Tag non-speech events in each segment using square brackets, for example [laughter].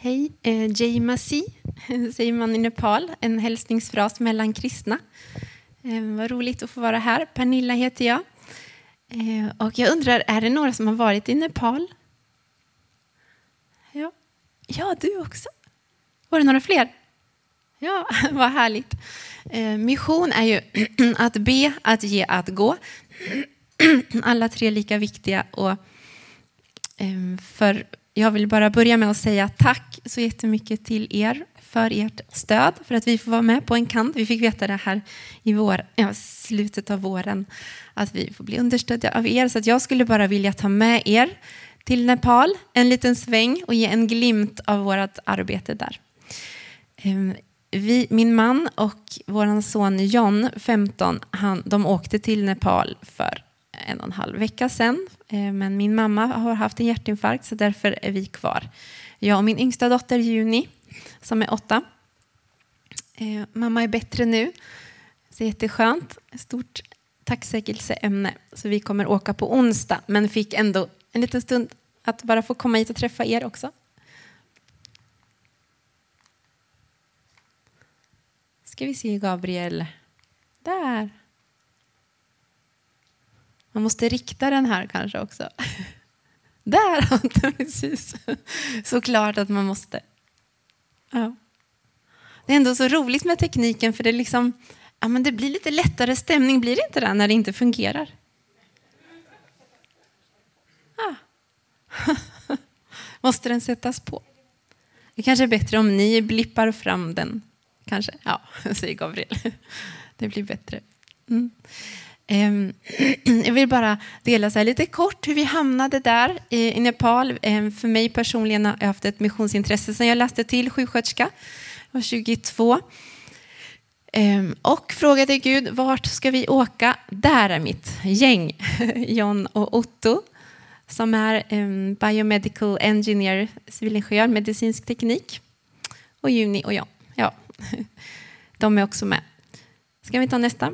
Hej, eh, Jai Masi [laughs] säger man i Nepal, en hälsningsfras mellan kristna. Eh, vad roligt att få vara här. Pernilla heter jag. Eh, och jag undrar, är det några som har varit i Nepal? Ja, ja du också. Var det några fler? Ja, [laughs] vad härligt. Eh, mission är ju [clears throat] att be, att ge, att gå. [clears throat] Alla tre lika viktiga. Och, eh, för jag vill bara börja med att säga tack så jättemycket till er för ert stöd, för att vi får vara med på en kant. Vi fick veta det här i vår, ja, slutet av våren, att vi får bli understödda av er. Så jag skulle bara vilja ta med er till Nepal en liten sväng och ge en glimt av vårt arbete där. Ehm, vi, min man och vår son John, 15, han, de åkte till Nepal för en och en halv vecka sedan. Eh, men min mamma har haft en hjärtinfarkt så därför är vi kvar. Jag och min yngsta dotter Juni, som är åtta. Eh, mamma är bättre nu. Så jätteskönt. Stort tacksägelseämne. Så vi kommer åka på onsdag, men fick ändå en liten stund att bara få komma hit och träffa er också. Ska vi se Gabriel. Där. Man måste rikta den här kanske också. [laughs] Där, precis. [laughs] Såklart att man måste. Ja. Det är ändå så roligt med tekniken för det, liksom, ja, men det blir lite lättare stämning, blir det inte det, när det inte fungerar? Ja. Ah. [laughs] Måste den sättas på? Det kanske är bättre om ni blippar fram den kanske? Ja, säger Gabriel. Det blir bättre. Mm. Ehm, [clears throat] jag vill bara dela så lite kort hur vi hamnade där i Nepal. Ehm, för mig personligen har jag haft ett missionsintresse sedan jag läste till sjuksköterska. Jag var 22. Ehm, och frågade Gud, vart ska vi åka? Där är mitt gäng, [laughs] John och Otto, som är biomedical engineer, civilingenjör, medicinsk teknik. Och Juni och jag. Ja, [laughs] de är också med. Ska vi ta nästa?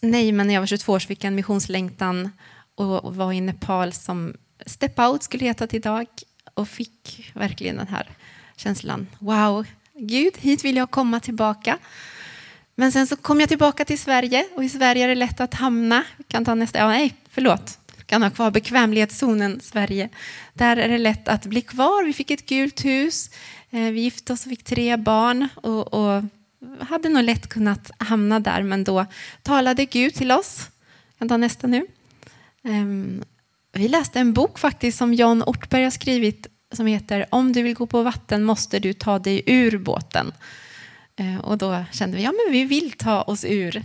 Nej, men när jag var 22 år fick jag en missionslängtan och var i Nepal som Step Out skulle heta till idag och fick verkligen den här känslan. Wow, Gud, hit vill jag komma tillbaka. Men sen så kom jag tillbaka till Sverige och i Sverige är det lätt att hamna. Vi kan ta nästa. Ja, nej, förlåt. Vi kan ha kvar bekvämlighetszonen Sverige. Där är det lätt att bli kvar. Vi fick ett gult hus. Eh, vi gifte oss och fick tre barn och, och hade nog lätt kunnat hamna där, men då talade Gud till oss. Jag tar nästa nu. Ehm, vi läste en bok faktiskt som John Ortberg har skrivit som heter Om du vill gå på vatten måste du ta dig ur båten. Ehm, och då kände vi, ja men vi vill ta oss ur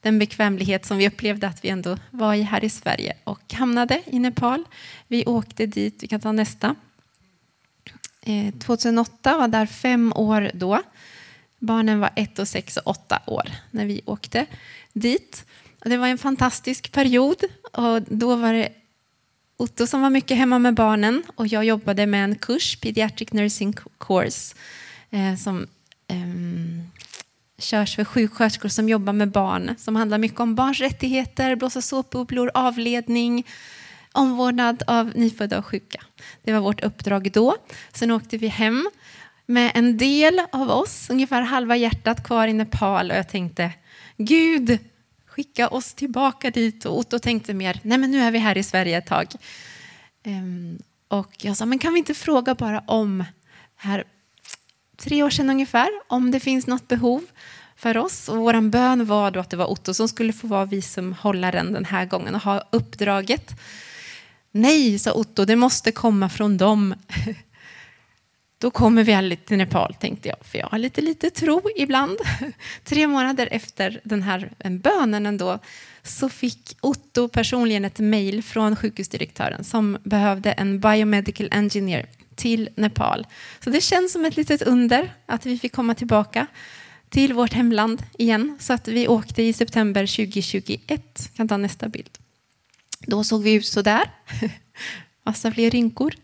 den bekvämlighet som vi upplevde att vi ändå var i här i Sverige och hamnade i Nepal. Vi åkte dit, vi kan ta nästa. Ehm, 2008 var där fem år då. Barnen var ett och sex och åtta år när vi åkte dit. Det var en fantastisk period och då var det Otto som var mycket hemma med barnen och jag jobbade med en kurs, Pediatric Nursing Course, eh, som ehm, körs för sjuksköterskor som jobbar med barn, som handlar mycket om barns rättigheter, blåsa såpbubblor, avledning, omvårdnad av nyfödda och sjuka. Det var vårt uppdrag då. Sen åkte vi hem med en del av oss, ungefär halva hjärtat kvar i Nepal och jag tänkte Gud, skicka oss tillbaka dit. Och Otto tänkte mer, nej men nu är vi här i Sverige ett tag. Um, och jag sa, men kan vi inte fråga bara om, här tre år sedan ungefär, om det finns något behov för oss. Och vår bön var då att det var Otto som skulle få vara visumhållaren den här gången och ha uppdraget. Nej, sa Otto, det måste komma från dem. [laughs] Då kommer vi aldrig till Nepal, tänkte jag, för jag har lite lite tro ibland. [laughs] Tre månader efter den här eh, bönen ändå, så fick Otto personligen ett mejl från sjukhusdirektören som behövde en biomedical engineer till Nepal. Så det känns som ett litet under att vi fick komma tillbaka till vårt hemland igen. Så att vi åkte i september 2021. Jag kan ta nästa bild. Då såg vi ut så där. [laughs] Massa fler rynkor.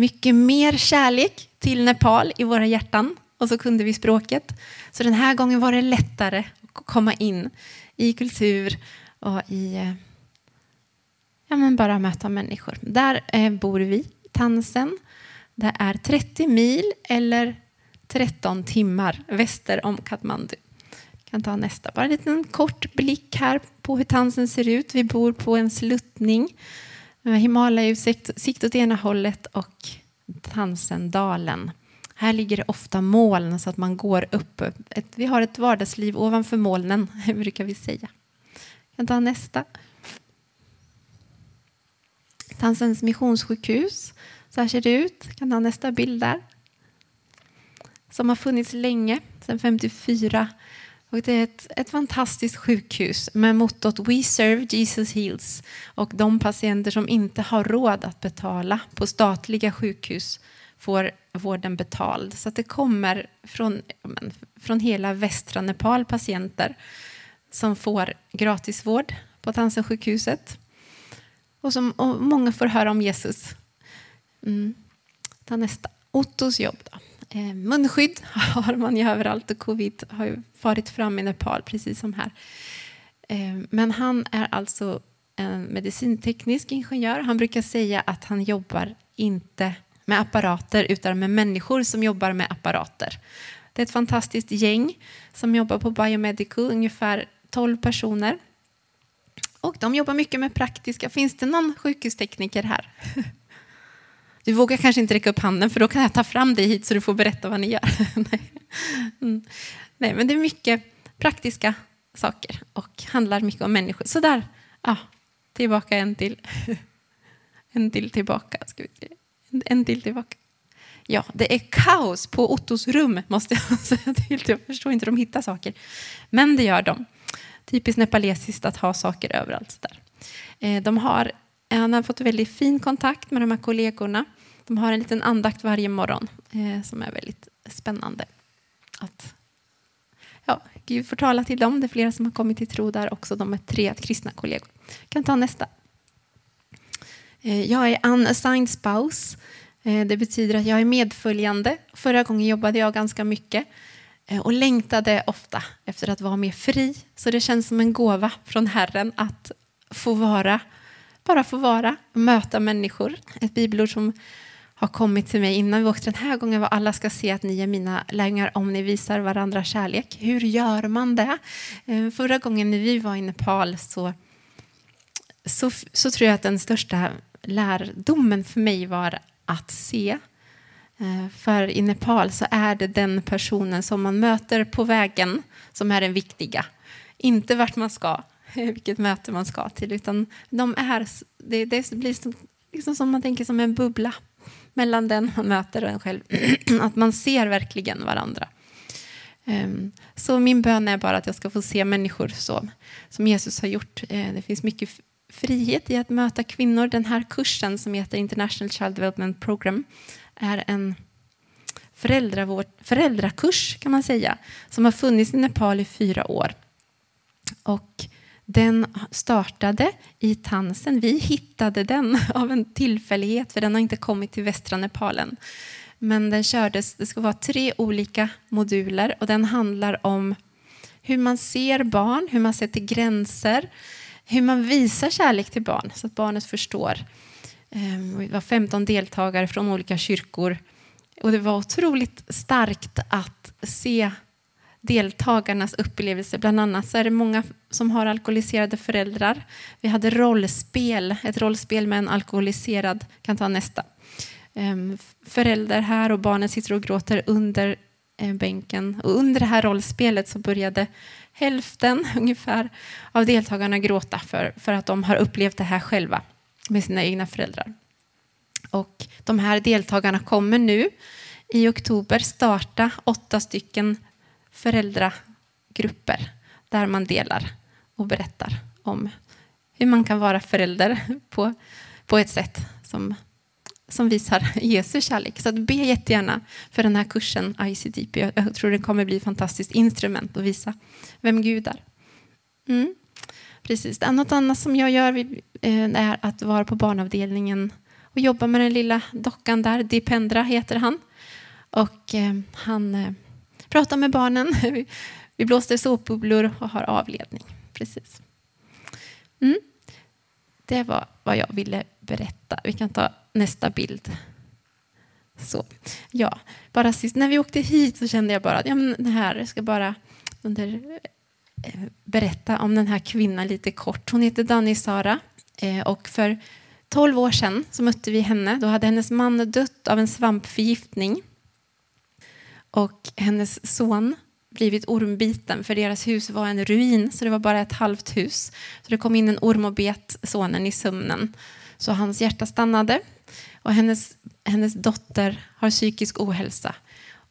Mycket mer kärlek till Nepal i våra hjärtan. Och så kunde vi språket. Så den här gången var det lättare att komma in i kultur och i eh, ja, men bara möta människor. Där eh, bor vi, Tansen. Det är 30 mil eller 13 timmar väster om Katmandu. Jag kan ta nästa. Bara en liten kort blick här på hur Tansen ser ut. Vi bor på en sluttning. Himalaya, sikt åt ena hållet och Tansendalen. Här ligger det ofta moln så att man går upp. Ett, vi har ett vardagsliv ovanför molnen, [laughs] brukar vi säga. Jag kan ta nästa. Tansens missionssjukhus. Så här ser det ut. Jag kan ta nästa bild där. Som har funnits länge, sedan 54. Och det är ett, ett fantastiskt sjukhus med mottot We serve Jesus heals. Och de patienter som inte har råd att betala på statliga sjukhus får vården betald. Så det kommer från, från hela västra Nepal patienter som får gratisvård på Tansensjukhuset. Och, som, och många får höra om Jesus. Mm. Ta nästa. Ottos jobb. Då. Eh, munskydd [laughs] har man ju överallt och covid har ju farit fram i Nepal precis som här. Eh, men han är alltså en medicinteknisk ingenjör. Han brukar säga att han jobbar inte med apparater utan med människor som jobbar med apparater. Det är ett fantastiskt gäng som jobbar på Biomedical, ungefär 12 personer. Och de jobbar mycket med praktiska. Finns det någon sjukhustekniker här? [laughs] Du vågar kanske inte räcka upp handen för då kan jag ta fram dig hit så du får berätta vad ni gör. [laughs] Nej. Mm. Nej, men det är mycket praktiska saker och handlar mycket om människor. Så där, ja, tillbaka en till. [laughs] En till tillbaka. Ska vi se. En till tillbaka. Ja, det är kaos på Ottos rum, måste jag [laughs] säga till. Jag förstår inte hur de hittar saker. Men det gör de. Typiskt nepalesiskt att ha saker överallt. Där. Eh, de har, han har fått väldigt fin kontakt med de här kollegorna. De har en liten andakt varje morgon eh, som är väldigt spännande. Att, ja, Gud får tala till dem. Det är flera som har kommit till tro där också. De är tre kristna kollegor. Jag kan ta nästa. Eh, jag är unassigned spouse. Eh, det betyder att jag är medföljande. Förra gången jobbade jag ganska mycket eh, och längtade ofta efter att vara mer fri. Så det känns som en gåva från Herren att få vara, bara få vara, möta människor. Ett bibelord som har kommit till mig innan vi åkte den här gången var alla ska se att ni är mina lärjungar om ni visar varandra kärlek. Hur gör man det? Eh, förra gången när vi var i Nepal så, så, så tror jag att den största lärdomen för mig var att se. Eh, för i Nepal så är det den personen som man möter på vägen som är den viktiga. Inte vart man ska, [laughs] vilket möte man ska till, utan de är, det, det blir som, liksom som man tänker som en bubbla mellan den man möter och en själv. [clears throat] Att man ser verkligen varandra. Ehm, så min bön är bara att jag ska få se människor så, som Jesus har gjort. Eh, det finns mycket frihet i att möta kvinnor. Den här kursen som heter International Child Development Program är en föräldrakurs kan man säga som har funnits i Nepal i fyra år. Och den startade i Tansen. Vi hittade den [laughs] av en tillfällighet för den har inte kommit till västra Nepalen. Men den kördes, det ska vara tre olika moduler och den handlar om hur man ser barn, hur man sätter gränser, hur man visar kärlek till barn så att barnet förstår. Ehm, vi var 15 deltagare från olika kyrkor och det var otroligt starkt att se deltagarnas upplevelse, Bland annat så är det många som har alkoholiserade föräldrar. Vi hade rollspel, ett rollspel med en alkoholiserad, kan ta nästa, ehm, förälder här och barnet sitter och gråter under eh, bänken. Och under det här rollspelet så började hälften [laughs] ungefär av deltagarna gråta för, för att de har upplevt det här själva med sina egna föräldrar. Och de här deltagarna kommer nu i oktober starta åtta stycken föräldragrupper där man delar och berättar om hur man kan vara förälder på, på ett sätt som som visar [laughs] Jesu kärlek. Så be jättegärna för den här kursen ICDP. Jag tror det kommer bli ett fantastiskt instrument att visa vem Gud är. Mm. Precis. Något annat som jag gör eh, är att vara på barnavdelningen och jobba med den lilla dockan där. Dipendra heter han. Och eh, han eh, prata pratar med barnen. [laughs] Vi blåser såpbubblor och har avledning. Precis. Mm. Det var vad jag ville berätta. Vi kan ta nästa bild. Så, ja, bara sist, när vi åkte hit så kände jag bara att ja, men det här, jag ska bara under, eh, berätta om den här kvinnan lite kort. Hon heter Dani Sara eh, och för 12 år sedan så mötte vi henne. Då hade hennes man dött av en svampförgiftning. Och hennes son blivit ormbiten för deras hus var en ruin så det var bara ett halvt hus. Så det kom in en orm och bet sonen i sömnen. Så hans hjärta stannade och hennes, hennes dotter har psykisk ohälsa.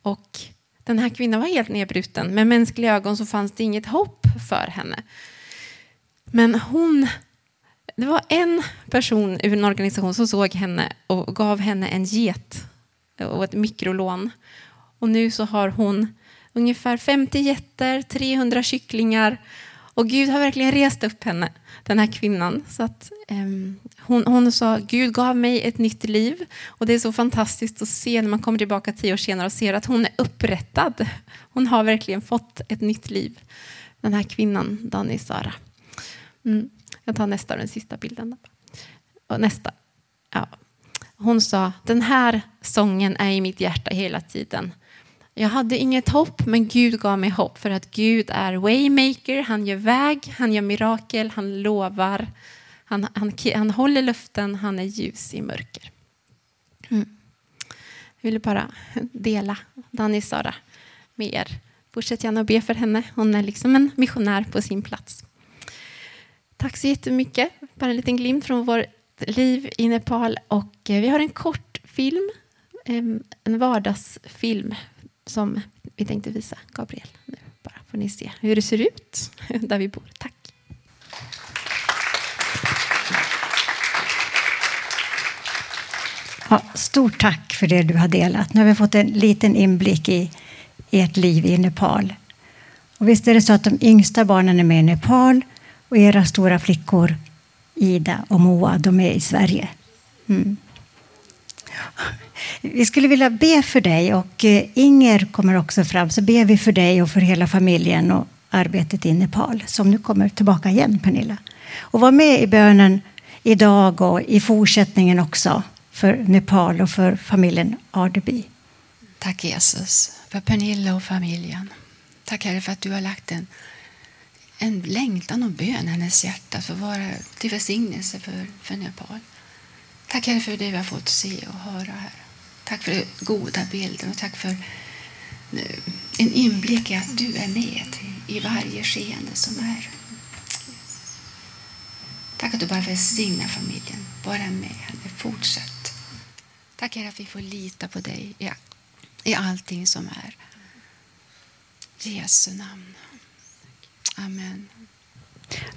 Och den här kvinnan var helt nedbruten. Med mänskliga ögon så fanns det inget hopp för henne. Men hon, det var en person ur en organisation som såg henne och gav henne en get och ett mikrolån. Och nu så har hon ungefär 50 getter, 300 kycklingar och Gud har verkligen rest upp henne, den här kvinnan. Så att, eh, hon, hon sa, Gud gav mig ett nytt liv. Och det är så fantastiskt att se när man kommer tillbaka tio år senare och ser att hon är upprättad. Hon har verkligen fått ett nytt liv. Den här kvinnan, Dani Sara. Mm. Jag tar nästa, den sista bilden. Och nästa. Ja. Hon sa, den här sången är i mitt hjärta hela tiden. Jag hade inget hopp, men Gud gav mig hopp för att Gud är waymaker, han gör väg, han gör mirakel, han lovar, han, han, han håller luften, han är ljus i mörker. Mm. Jag ville bara dela Danny Sara med er. Fortsätt gärna att be för henne. Hon är liksom en missionär på sin plats. Tack så jättemycket. Bara en liten glimt från vårt liv i Nepal. Och eh, vi har en kort film, en vardagsfilm som vi tänkte visa Gabriel. Nu bara får ni se hur det ser ut [laughs] där vi bor. Tack. Ja, stort tack för det du har delat. Nu har vi fått en liten inblick i ert liv i Nepal. Och visst är det så att de yngsta barnen är med i Nepal och era stora flickor Ida och Moa, de är i Sverige. Mm. Vi skulle vilja be för dig och eh, Inger kommer också fram. Så ber vi för dig och för hela familjen och arbetet i Nepal som nu kommer tillbaka igen, Pernilla. Och var med i bönen idag och i fortsättningen också för Nepal och för familjen Ardeby. Tack Jesus för Pernilla och familjen. Tack Herre för att du har lagt en, en längtan och bön i hennes hjärta för att vara till välsignelse för, för Nepal. Tack Herre för det vi har fått se och höra här. Tack för goda bilder och tack för eh, en inblick i att du är med i varje skeende som är. Tack att du bara välsignar familjen. Bara med henne. Fortsätt. Tack Herre att vi får lita på dig i, i allting som är. I Jesu namn. Amen.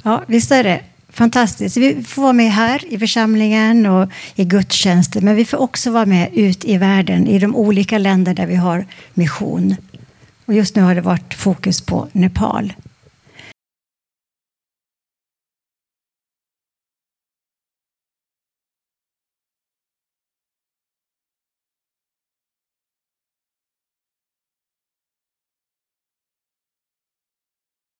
Ja, visst är det fantastiskt. Vi får vara med här i församlingen och i gudstjänsten men vi får också vara med ut i världen i de olika länder där vi har mission. Och just nu har det varit fokus på Nepal.